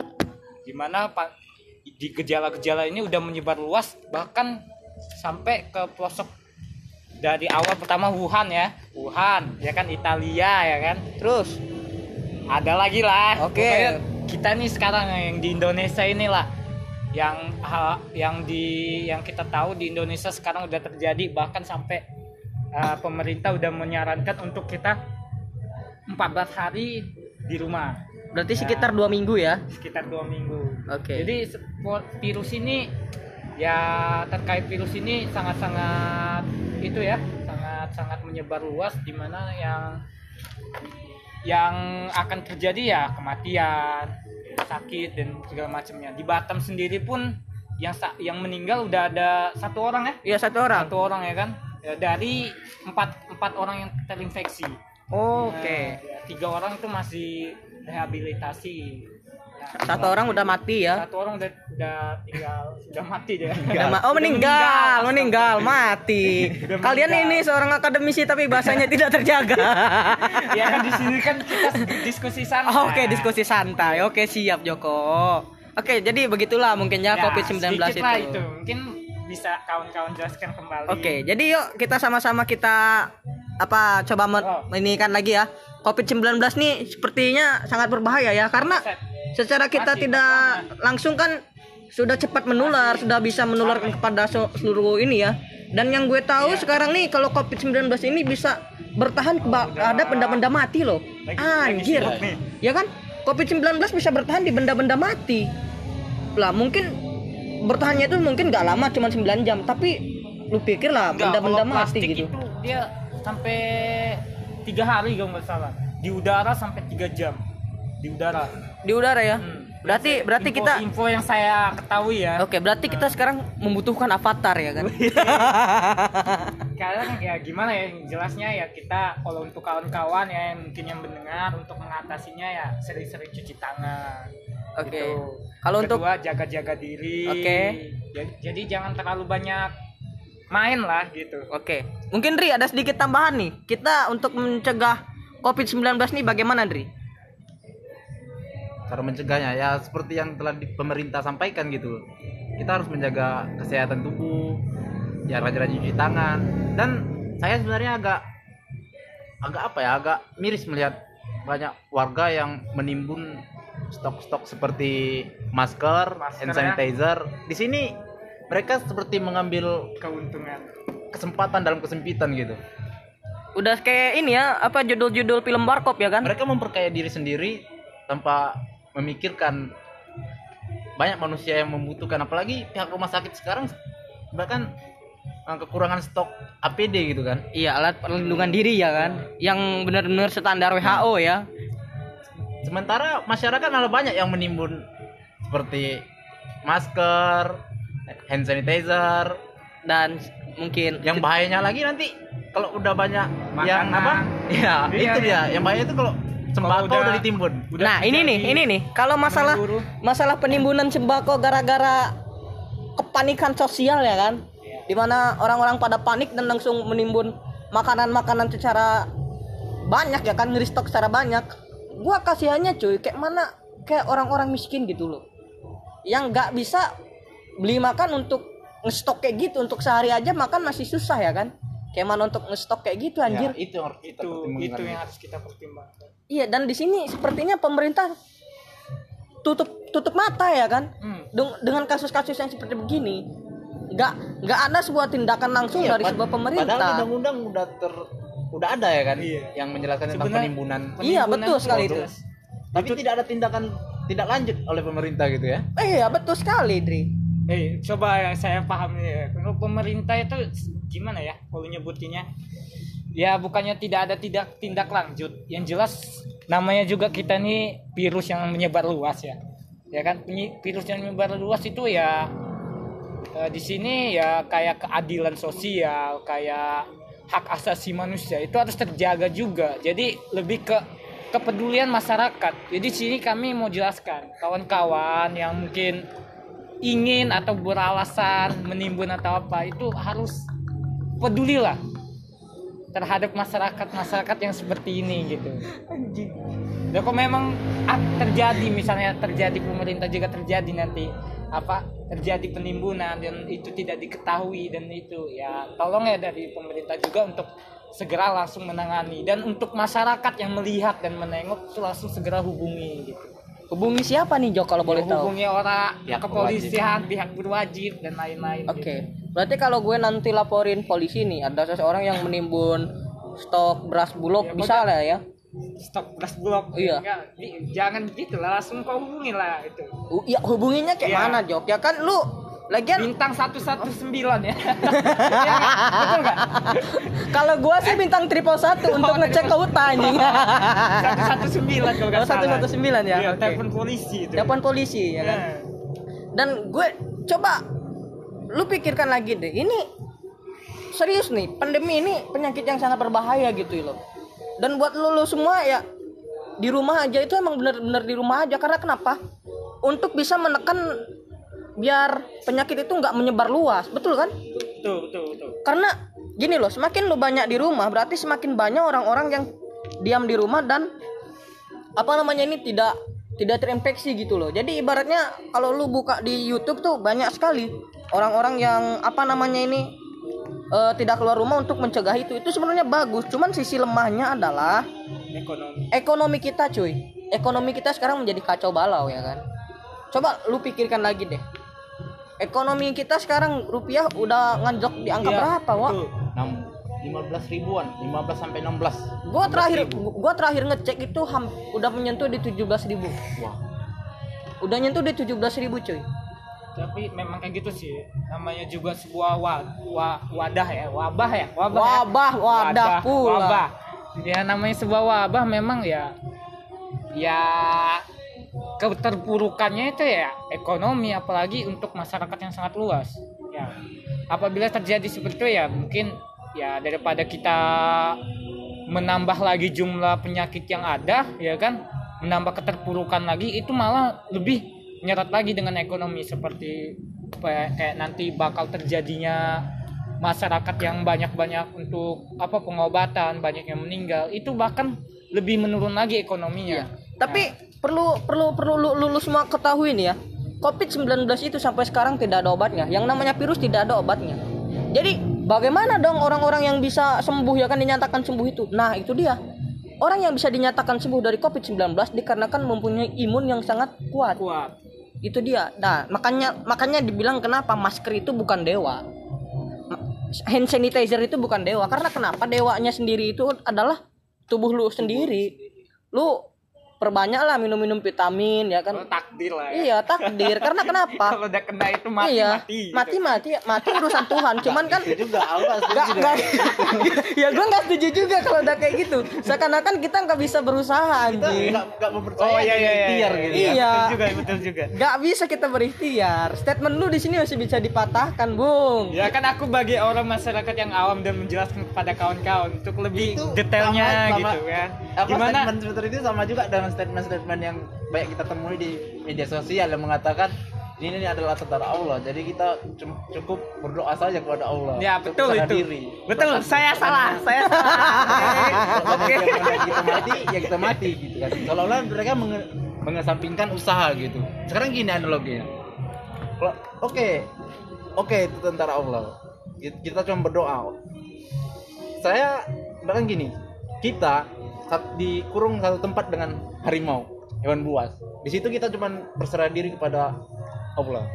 S2: di mana pa- di gejala-gejala ini udah menyebar luas bahkan sampai ke pelosok dari awal pertama Wuhan ya Wuhan ya kan Italia ya kan
S1: Terus
S2: ada lagi lah
S1: Oke.
S2: Pokoknya kita nih sekarang yang di Indonesia inilah yang yang di yang kita tahu di Indonesia sekarang udah terjadi bahkan sampai uh, pemerintah udah menyarankan untuk kita 14 hari di rumah
S1: berarti sekitar dua minggu ya.
S2: sekitar dua minggu
S1: Oke.
S2: jadi sepo- virus ini ya terkait virus ini sangat-sangat itu ya sangat-sangat menyebar luas di mana yang yang akan terjadi ya kematian sakit dan segala macamnya. Di Batam sendiri pun yang yang meninggal udah ada satu orang ya?
S1: Iya satu orang.
S2: satu orang ya kan? Ya, dari empat empat orang yang terinfeksi.
S1: Oke.
S2: Nah, ya, tiga orang itu masih rehabilitasi
S1: Satu orang udah mati ya.
S2: satu orang udah udah tinggal sudah mati dia
S1: Udah ma- oh meninggal, meninggal, mati.
S2: Udah
S1: Kalian
S2: meninggal.
S1: ini seorang akademisi tapi bahasanya tidak terjaga.
S2: ya kan di sini kan kita diskusi sana
S1: Oke, diskusi santai. Oke, siap Joko. Oke, jadi begitulah mungkin ya, COVID-19
S2: sedikit
S1: itu.
S2: lah itu mungkin bisa kawan-kawan jelaskan kembali
S1: Oke, jadi yuk kita sama-sama kita apa coba
S2: Oh.
S1: ini kan lagi ya. COVID-19 nih sepertinya sangat berbahaya ya karena
S2: Set.
S1: Secara kita
S2: Masih
S1: tidak langsung kan sudah cepat menular, sudah bisa menularkan kepada se- seluruh ini ya. Dan yang gue tahu sekarang nih kalau COVID-19 ini bisa bertahan ada benda-benda mati loh. Anjir. Ya kan? COVID-19 bisa bertahan di benda-benda mati. Lah mungkin bertahannya itu mungkin nggak lama cuma 9 jam, tapi lu pikir lah benda-benda mati gitu.
S2: itu dia sampai tiga hari kalau nggak salah di udara sampai tiga jam di udara
S1: Di udara ya.
S2: Hmm.
S1: Berarti berarti
S2: info,
S1: kita
S2: info yang saya ketahui ya
S1: Oke, berarti kita sekarang membutuhkan avatar ya kan?
S2: Karena ya gimana ya jelasnya ya kita kalau untuk kawan-kawan ya yang mungkin yang mendengar untuk mengatasinya ya sering-sering cuci tangan.
S1: Oke.
S2: Gitu.
S1: Kalau untuk
S2: jaga-jaga diri.
S1: Oke.
S2: Ja- Jadi jangan terlalu banyak main lah gitu.
S1: Oke. Mungkin Dri ada sedikit tambahan nih. Kita untuk mencegah COVID-19 nih bagaimana Dri?
S3: Cara mencegahnya ya seperti yang telah di, pemerintah sampaikan gitu kita harus menjaga kesehatan tubuh ya rajin-rajin cuci tangan dan saya sebenarnya agak agak apa ya agak miris melihat banyak warga yang menimbun stok-stok seperti masker,
S2: Masker,
S3: hand
S2: ya.
S3: sanitizer di sini mereka seperti mengambil
S2: Keuntungan.
S3: kesempatan dalam kesempitan gitu
S1: Udah kayak ini ya, apa judul-judul film Warkop ya kan?
S3: mereka memperkaya diri sendiri tanpa memikirkan banyak manusia yang membutuhkan apalagi pihak rumah sakit sekarang bahkan eh, kekurangan stok APD gitu kan
S1: Iya, alat perlindungan diri ya kan? Yang benar-benar standar WHO ya.
S3: sementara masyarakat malah banyak yang menimbun seperti masker hand sanitizer
S1: Dan mungkin
S3: yang bahayanya lagi nanti kalau udah banyak yang
S2: Makanan.
S3: apa ya
S2: Iya,
S3: itu
S2: iya.
S3: dia yang bahaya itu kalau sembako
S2: udah-
S3: udah, ditimbun
S2: Udah
S1: nah, ini nih, ini nih. Kalau masalah masalah penimbunan sembako gara-gara kepanikan sosial ya kan? Di mana orang-orang pada panik dan langsung menimbun makanan-makanan secara banyak ya kan, ngeristok secara banyak. Gua kasihannya cuy, kayak mana kayak orang-orang miskin gitu loh. Yang nggak bisa beli makan untuk ngestok kayak gitu untuk sehari aja makan masih susah ya kan? Kayak mana untuk ngestok kayak gitu anjir.
S3: ya, itu yang harus kita
S2: itu
S3: pertimbangkan.
S2: itu yang harus kita pertimbangkan.
S1: Iya dan di sini sepertinya pemerintah tutup tutup mata ya kan
S2: Hmm.
S1: Deng- dengan kasus-kasus yang seperti begini nggak nggak ada sebuah tindakan langsung
S3: Iya,
S1: dari sebuah
S3: Padahal
S1: pemerintah
S3: undang-undang udah ter udah ada ya kan
S2: Iya.
S3: yang menjelaskan tentang
S2: Sebenarnya-
S3: penimbunan.
S1: iya
S2: Penimbunan
S1: betul sekali itu.
S3: Tapi tidak ada tindakan tidak lanjut oleh pemerintah gitu ya.
S1: eh iya betul sekali Dri
S2: Eh, coba saya pahami ya. Kalau pemerintah itu gimana ya kalau nyebutinnya? Ya bukannya tidak ada tidak tindak lanjut. Yang jelas namanya juga kita nih virus yang menyebar luas ya. Ya kan virus yang menyebar luas itu ya eh, di sini ya kayak keadilan sosial, kayak hak asasi manusia itu harus terjaga juga. Jadi lebih ke kepedulian masyarakat. Jadi sini kami mau jelaskan kawan-kawan yang mungkin ingin atau beralasan menimbun atau apa itu harus pedulilah terhadap masyarakat masyarakat yang seperti ini gitu. Ya kok memang terjadi misalnya terjadi pemerintah juga terjadi nanti apa terjadi penimbunan dan itu tidak diketahui dan itu ya tolong ya dari pemerintah juga untuk segera langsung menangani dan untuk masyarakat yang melihat dan menengok itu langsung segera hubungi gitu.
S1: Hubungi siapa nih Jo kalau boleh tahu?
S2: hubungi orang
S3: Pihak
S2: kepolisian, pihak berwajib dan lain-lain.
S1: Oke.
S2: gitu.
S1: Berarti kalau gue nanti laporin polisi nih ada seseorang yang menimbun stok beras bulog
S2: Ya,
S1: bisa lah ya.
S2: Stop beras bulog.
S1: Iya.
S2: Enggak, jangan gitu lah langsung kau hubungi lah itu.
S1: Ya hubunginya kayak
S2: Iya.
S1: mana Jok? Ya kan lu lagian
S2: Bintang 119 ya. Iya? Betul nggak?
S1: kalau gua sih bintang triple satu untuk ngecek ke hutan anjing.
S2: 119 kalau nggak
S1: Oh,
S2: salah.
S1: 119 ya?
S2: Iya,
S1: Oke.
S2: telepon polisi itu.
S1: Telepon polisi ya kan.
S2: Nah.
S1: Dan gue coba lu pikirkan lagi deh. Ini serius nih, pandemi ini penyakit yang sangat berbahaya gitu loh. Dan buat lu, lu semua ya di rumah aja itu emang bener-bener di rumah aja karena kenapa? Untuk bisa menekan biar penyakit itu nggak menyebar luas, betul kan?
S2: Betul, betul, betul.
S1: Karena gini loh, semakin lu banyak di rumah berarti semakin banyak orang-orang yang diam di rumah dan apa namanya ini tidak tidak terinfeksi gitu loh. Jadi ibaratnya kalau lu buka di YouTube tuh banyak sekali orang-orang yang apa namanya ini eh, tidak keluar rumah untuk mencegah itu. Itu sebenarnya bagus. Cuman sisi lemahnya adalah
S2: Ekonomi.
S1: ekonomi kita, cuy. Ekonomi kita sekarang menjadi kacau balau ya kan. Coba lu pikirkan lagi deh. Ekonomi kita sekarang rupiah udah nganjok di angka
S2: Iya,
S1: berapa, Wak?
S2: betul.
S3: 15 ribuan 15 sampai 16
S1: Gua terakhir gua terakhir ngecek itu ham, udah menyentuh di 17.000.
S3: wah
S1: Udah nyentuh di 17.000, cuy.
S2: Tapi memang kayak gitu sih. Namanya juga sebuah wa, wa- wadah ya, wabah ya, wabah. ya.
S1: Wabah, wadah pula.
S2: Wabah. Ya namanya sebuah wabah memang ya ya keterpurukannya itu ya ekonomi apalagi untuk masyarakat yang sangat luas. Ya. Apabila terjadi seperti itu ya mungkin ya daripada kita menambah lagi jumlah penyakit yang ada ya kan menambah keterpurukan lagi itu malah lebih nyeret lagi dengan ekonomi seperti ya, kayak nanti bakal terjadinya masyarakat yang banyak-banyak untuk apa pengobatan banyak yang meninggal itu bahkan lebih menurun lagi ekonominya
S1: Tapi perlu perlu perlu lu, lu, lu semua ketahui nih ya. Covid-19 itu sampai sekarang tidak ada obatnya. Yang namanya virus tidak ada obatnya. Jadi bagaimana dong orang-orang yang bisa sembuh ya kan dinyatakan sembuh itu? Nah, itu dia. Orang yang bisa dinyatakan sembuh dari Covid-19 dikarenakan mempunyai imun yang sangat kuat.
S2: kuat
S1: Itu dia. Nah, makanya makanya dibilang kenapa masker itu bukan dewa. Hand sanitizer itu bukan dewa. Karena kenapa? Dewanya sendiri itu adalah tubuh lu sendiri. Lu perbanyaklah minum-minum vitamin ya kan.
S2: Kalau takdir lah ya
S1: Iya, takdir. Karena kenapa?
S2: kalau udah kena itu mati
S1: iya,
S2: mati gitu.
S1: mati mati mati urusan Tuhan. Cuman kan
S3: itu juga Allah
S1: Gak, gak, ya gue nggak setuju juga kalau udah kayak gitu. Seakan-akan kita nggak bisa berusaha anjing.
S3: nggak nggak mempercaya
S2: oh iya iya iya, iya,
S3: gitu
S1: Iya.
S2: betul juga betul juga
S1: Gak bisa kita berikhtiar. Statement lu di sini masih bisa dipatahkan, Bung.
S2: Ya kan aku bagi orang masyarakat yang awam dan menjelaskan kepada kawan-kawan untuk lebih
S3: Itu
S2: detailnya
S3: sama- sama-
S2: gitu kan.
S3: apa
S2: Gimana?
S3: statement seperti itu sama juga dengan statement-statement yang banyak kita temui di media sosial yang mengatakan ini, ini adalah tentara Allah jadi kita cukup berdoa saja kepada Allah
S2: Ya betul itu.
S3: diri.
S2: Betul,
S3: Bahkan-
S2: saya salah, saya salah.
S3: Oke. kita mati, ya kita mati gitu kan. Seolah-olah mereka menge- mengesampingkan usaha gitu. Sekarang gini analoginya. Kalau oke, oke itu tentara Allah. Ki- Kita cuma berdoa. Saya bahkan gini, kita sat- dikurung satu tempat dengan harimau, hewan buas. Di situ kita cuma berserah diri kepada Allah.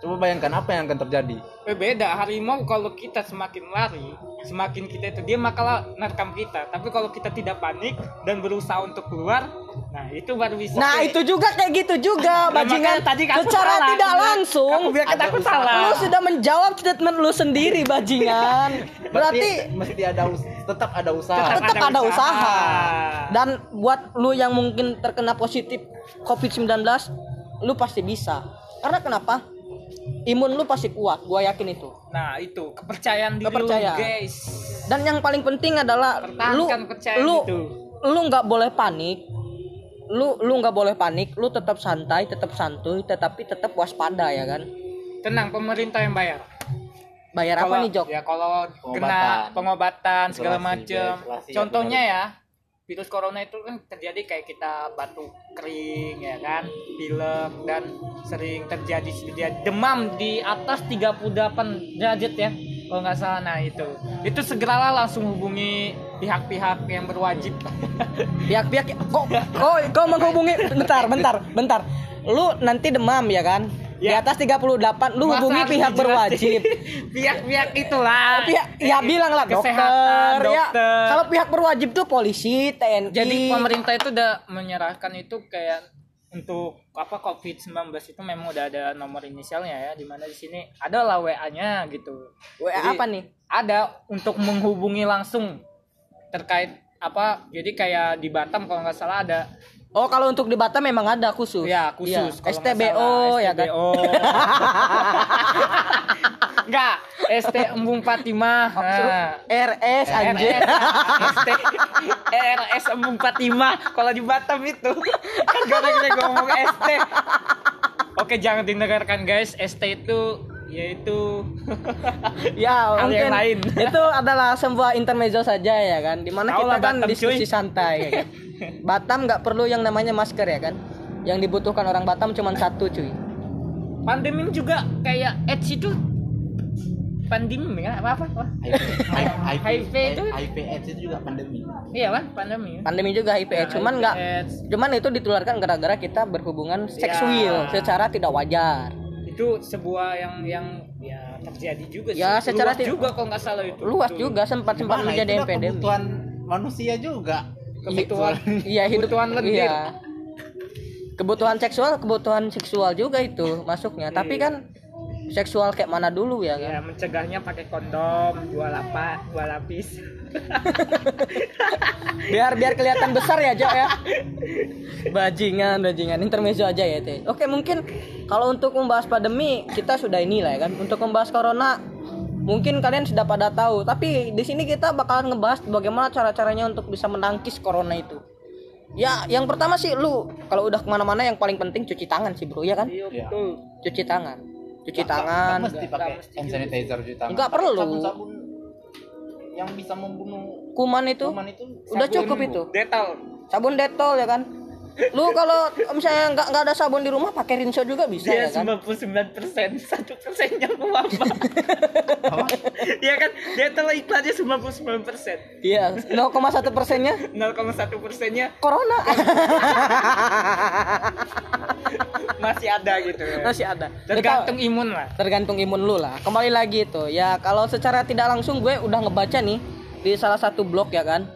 S3: Coba bayangkan apa yang akan terjadi.
S2: Eh, beda harimau kalau kita semakin lari semakin kita itu dia makalah nerkam kita tapi kalau kita tidak panik dan berusaha untuk keluar nah itu baru bisa
S1: Nah, itu juga kayak gitu juga,
S2: Nah,
S1: bajingan.
S2: tadi aku
S1: Secara
S2: salah.
S1: tidak
S2: Aku
S1: langsung,
S2: aku bilang kata aku salah
S1: lu sudah menjawab statement lu sendiri, bajingan. Berarti
S3: mesti ada tetap ada usaha.
S2: Tetap
S1: tetap
S2: ada
S1: ada
S2: usaha.
S1: usaha. Dan buat lu yang mungkin terkena positif COVID-19, lu pasti bisa. Karena kenapa? Imun lu pasti kuat, gua yakin itu.
S2: nah itu kepercayaan diri
S1: Kepercayaan.
S2: lu guys
S1: Dan yang paling penting adalah lu
S2: Pertahankan
S1: lu
S2: itu.
S1: lu nggak boleh panik lu lu nggak boleh panik lu tetap santai tetap santuy tetapi tetap waspada ya kan
S2: tenang pemerintah yang bayar
S1: bayar apa
S2: Kalau-
S1: nih jok
S2: ya kalau
S3: Pengobatan.
S2: kena pengobatan segala macam
S3: isolasi,
S2: contohnya ya virus corona itu kan terjadi kayak kita batuk kering ya kan? Pilek dan sering terjadi terjadi demam di atas 38 derajat ya. Kalau nggak salah nah itu. Itu segeralah langsung hubungi pihak-pihak yang berwajib.
S1: Pihak-pihak kok kok kau menghubungi? Bentar bentar bentar. Lu nanti demam ya kan di
S2: Ya.
S1: atas 38 lu
S2: Masa
S1: hubungi pihak berwajib
S2: pihak-pihak itulah
S1: pihak ya bilang lah dokter, ya
S2: dokter.
S1: kalau pihak berwajib tuh polisi TNI
S2: Jadi pemerintah itu udah menyerahkan itu kayak untuk apa COVID-19 itu memang udah ada nomor inisialnya ya di mana di sini ada lah WA-nya gitu.
S1: WA
S2: Jadi,
S1: apa nih
S2: Ada untuk menghubungi langsung terkait apa jadi kayak di Batam kalau nggak salah ada
S1: oh kalau untuk di Batam memang ada khusus?
S2: Ya khusus. Nggak
S1: STBO
S2: salah,
S1: ya kan?
S2: STBO. Enggak, ST Embung Fatimah. Nah.
S1: RS anjir
S2: RS RS Embung Fatimah kalau di Batam itu. Kan gara-gara ngomong ST oke jangan didengarkan guys. ST itu yaitu
S1: ya
S2: Hal yang lain.
S1: itu adalah sebuah intermezzo saja ya kan di mana
S2: Tahu
S1: kita kan
S2: Batam,
S1: diskusi
S2: cuy.
S1: santai ya kan Batam nggak perlu yang namanya masker ya kan yang dibutuhkan orang Batam cuma satu cuy
S2: pandemi juga kayak AIDS itu pandemi ya apa apa, apa?
S3: HIV,
S2: HIV itu?
S3: HIV AIDS itu juga pandemi.
S2: iya kan pandemi
S1: pandemi juga HIV
S2: Ya,
S1: cuman
S2: HIV
S1: nggak
S2: AIDS.
S1: cuman itu ditularkan gara-gara kita berhubungan seksual
S2: Ya.
S1: secara tidak wajar
S2: itu sebuah yang yang ya terjadi juga sih.
S1: Ya, secara
S2: Luas juga kalau nggak salah itu
S1: luas
S2: Betul.
S1: juga sempat sempat
S3: Gimana?
S1: menjadi
S3: Itu
S1: epidemi
S3: kebutuhan manusia juga.
S2: kebutuhan
S1: iya hidup
S2: kebutuhan lendir.
S1: iya. kebutuhan seksual kebutuhan seksual juga itu masuknya tapi
S2: Iya.
S1: kan seksual kayak mana dulu ya kan?
S2: ya mencegahnya pakai kondom dua lapa dua lapis.
S1: Biar biar kelihatan besar ya Jo ya? Bajingan bajingan. Intermezzo aja ya teh. Oke mungkin kalau untuk membahas pandemi kita sudah inilah ya kan? Untuk membahas corona mungkin kalian sudah pada tahu. Tapi di sini kita bakalan ngebahas bagaimana cara caranya untuk bisa menangkis corona itu. Ya yang pertama sih lu. Kalau udah ke mana-mana yang paling penting cuci tangan sih bro ya kan?
S3: Iya.
S2: betul.
S1: Cuci tangan cuci tangan
S3: mesti pakai hand sanitizer cuci tangan.
S1: Nggak
S3: Pakai
S1: perlu.
S3: Sabun-sabun yang bisa membunuh
S1: kuman itu
S3: kuman itu
S1: udah cukup itu
S2: detol
S1: sabun detol ya kan lu kalau misalnya nggak nggak ada sabun di rumah pakai rinso juga bisa
S2: dia
S1: ya kan?
S2: 99 persen satu persennya apa? Iya kan? Detol iklannya 99 persen.
S1: Iya 0,1 persennya?
S2: 0,1 persennya.
S1: Corona.
S2: Masih ada gitu. Ya.
S1: masih ada.
S2: Tergantung imun lah.
S1: Tergantung imun lu lah. Kembali lagi itu ya kalau secara tidak langsung gue udah ngebaca nih di salah satu blog ya kan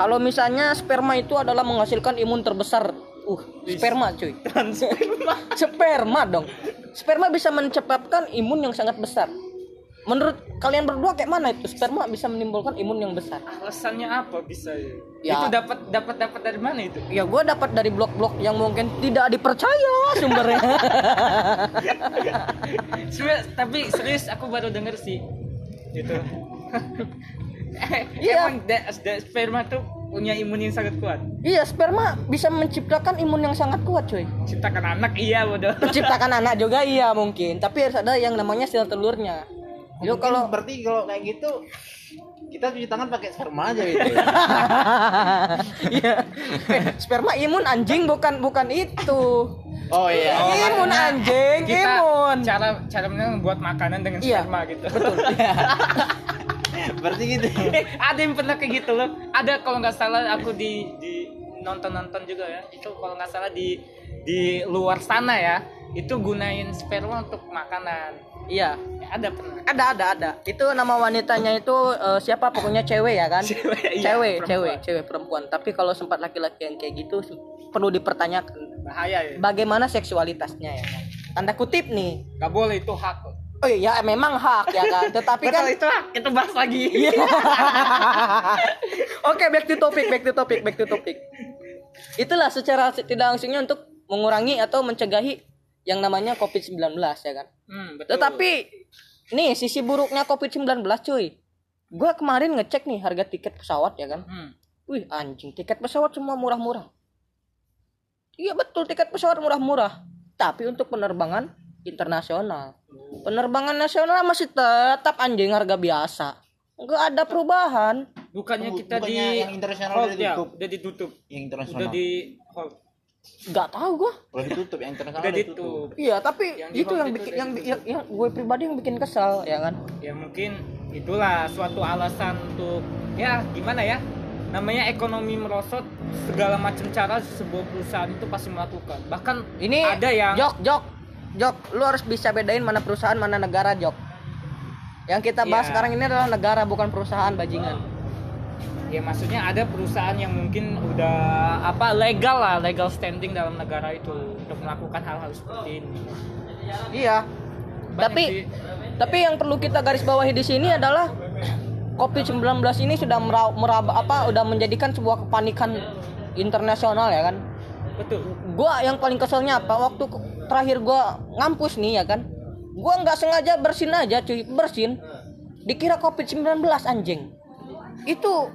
S1: kalau misalnya sperma itu adalah menghasilkan imun terbesar. Uh sperma cuy.
S2: Transferma
S1: sperma. Dong. Sperma bisa mencepatkan imun yang sangat besar. Menurut kalian berdua kayak mana itu? Sperma bisa menimbulkan imun yang besar.
S2: Alasannya apa bisa ya,
S1: Ya.
S2: itu dapat dapat dapat dari mana itu?
S1: Ya gue dapat dari blog-blog yang mungkin tidak dipercaya sumbernya.
S2: Serius, tapi serius aku baru denger sih. Gitu
S1: Iya.
S2: emang da- da- sperma tuh punya imun yang sangat kuat.
S1: Iya sperma bisa menciptakan imun yang sangat kuat cuy.
S2: Ciptakan anak iya bodoh.
S1: Menciptakan anak juga iya mungkin. Tapi harus ada yang namanya sel telurnya. Yo kalau
S3: berarti kalau kayak gitu kita cuci tangan pakai sperma aja gitu.
S1: iya. Eh, sperma imun anjing bukan bukan itu.
S3: Oh iya.
S1: imun anjing
S2: kita
S1: imun.
S2: cara cara membuat makanan dengan
S1: Iya.
S2: sperma gitu.
S1: Betul
S3: berarti gitu.
S2: eh, ada yang pernah kayak gitu loh. Ada kalau nggak salah aku di di nonton nonton juga ya. Itu kalau nggak salah di di luar sana ya. Itu gunain sperma untuk makanan.
S1: Iya
S2: ada pernah.
S1: Ada ada ada. Itu nama wanitanya itu eh, siapa? Pokoknya cewek ya kan?
S2: Cewek, iya,
S1: cewek
S2: perempuan.
S1: cewek cewek perempuan. Tapi kalau sempat laki-laki yang kayak gitu perlu dipertanyakan.
S2: Bahaya ya.
S1: Bagaimana seksualitasnya ya? Tanda kutip nih.
S2: Nggak boleh itu hak
S1: oh iya memang hak ya kan tetapi
S2: betul
S1: kan
S2: itu hak itu bahas lagi
S1: Iya. Oke, back to topic, back to topic, back to topic. Itulah secara tidak langsungnya untuk mengurangi atau mencegahi yang namanya COVID-19 ya kan.
S2: Hmm, betul.
S1: Tetapi nih sisi buruknya COVID-19 cuy. Gua kemarin ngecek nih harga tiket pesawat ya kan.
S2: hmm.
S1: wih anjing tiket pesawat semua murah-murah iya betul tiket pesawat murah-murah tapi untuk penerbangan internasional. Penerbangan nasional masih tetap anjing harga biasa. Nggak ada perubahan.
S2: Bukannya kita
S3: Bukannya
S2: di
S3: yang internasional
S2: hold
S3: udah
S2: ya?
S3: ditutup.
S2: udah ditutup?
S3: Yang internasional.
S2: udah di hold?
S1: Nggak tahu gua.
S3: Udah ditutup yang internasional
S2: udah
S3: ditutup.
S1: iya tapi
S2: Yang
S1: itu yang bikin yang, yang, yang gue pribadi yang bikin kesal ya kan?
S2: Ya mungkin itulah suatu alasan untuk ya gimana ya? Namanya ekonomi merosot segala macam cara sebuah perusahaan itu pasti melakukan. Bahkan
S1: ini
S2: ada yang
S1: jok jok jok lu harus bisa bedain mana perusahaan mana negara jok. Yang kita bahas
S2: Iya.
S1: sekarang ini adalah negara bukan perusahaan bajingan.
S2: Ya maksudnya ada perusahaan yang mungkin udah apa legal lah legal standing dalam negara itu untuk melakukan hal-hal seperti ini.
S1: Iya.
S2: Banyak
S1: tapi
S2: sih.
S1: tapi yang perlu kita garis bawahi di sini adalah COVID-19 ini sudah merab, meraba apa udah menjadikan sebuah kepanikan internasional ya kan?
S2: Betul.
S1: Gua yang paling keselnya apa? Waktu terakhir gua ngampus nih ya kan? Gua nggak sengaja bersin aja cuy bersin. Dikira covid 19 anjing. Itu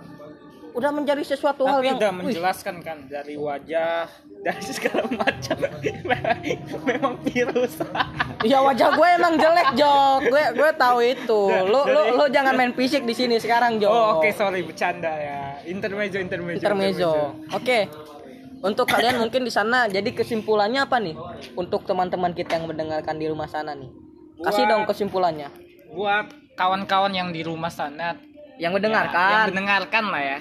S1: udah menjadi sesuatu hal
S2: tapi
S1: yang
S2: udah
S1: wih,
S2: menjelaskan kan dari wajah dari segala macam. Memang virus.
S1: Ya wajah gue emang jelek jok. Gue gue tahu itu. Lu lu
S2: Dari-
S1: lu jangan main fisik di sini sekarang jok.
S2: Oh oke sorry bercanda ya. Intermezzo intermezzo.
S1: intermezzo. Oke untuk kalian mungkin di sana jadi kesimpulannya apa nih untuk teman-teman kita yang mendengarkan di rumah sana nih kasih
S2: Buat-
S1: dong kesimpulannya
S2: buat kawan-kawan yang di rumah sana
S1: yang
S2: Ya, yang
S1: mendengarkan
S2: mendengarkan lah ya.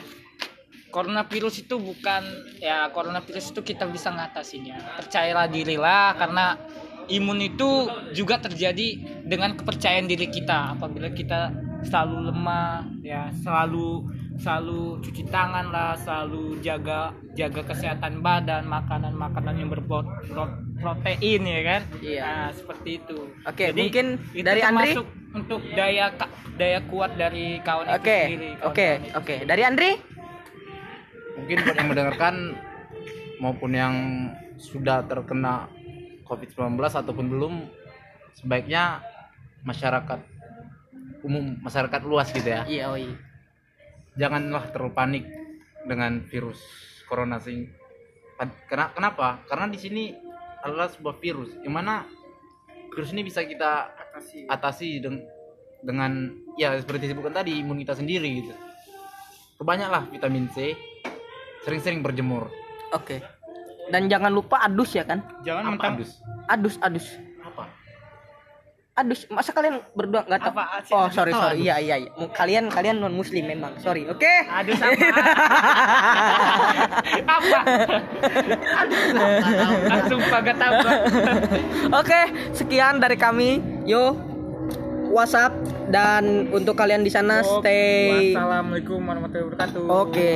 S2: Coronavirus itu bukan ya coronavirus itu kita bisa ngatasinnya. Percayalah dirilah karena imun itu juga terjadi dengan kepercayaan diri kita. Apabila kita selalu lemah ya, selalu selalu cuci tangan lah, selalu jaga jaga kesehatan badan, makanan-makanan yang berprotein ya kan.
S1: Iya.
S2: Nah, seperti itu.
S1: Oke,
S2: Jadi,
S1: mungkin
S2: itu
S1: dari Andri?
S2: untuk daya daya kuat dari kawan itu
S1: Oke,
S2: sendiri.
S1: oke, oke. Dari Andri?
S3: mungkin buat yang mendengarkan maupun yang sudah terkena COVID-19 ataupun belum sebaiknya masyarakat umum masyarakat luas gitu ya
S1: Iya, oi.
S3: Janganlah terlalu panik dengan virus corona sing Kena- kenapa karena di sini adalah sebuah virus yang mana virus ini bisa kita
S2: Atasi.
S3: atasi deng- dengan ya seperti disebutkan tadi imunitas sendiri gitu kebanyaklah vitamin C sering-sering berjemur
S1: Oke. Dan jangan lupa adus ya kan?
S2: Jangan mentang
S3: adus
S1: Adus, adus. Adus. Masa kalian berdua nggak tahu?
S2: Apa sih
S1: Oh, sorry, sorry. Iya, iya, iya. Kalian kalian non muslim memang. Sorry. Oke.
S2: Aduh sama. apa? Aduh, sumpah gak tahu. gua.
S1: Oke, sekian dari kami. Yo. WhatsApp dan untuk kalian di sana stay
S2: Wassalamualaikum warahmatullahi wabarakatuh.
S1: Oke.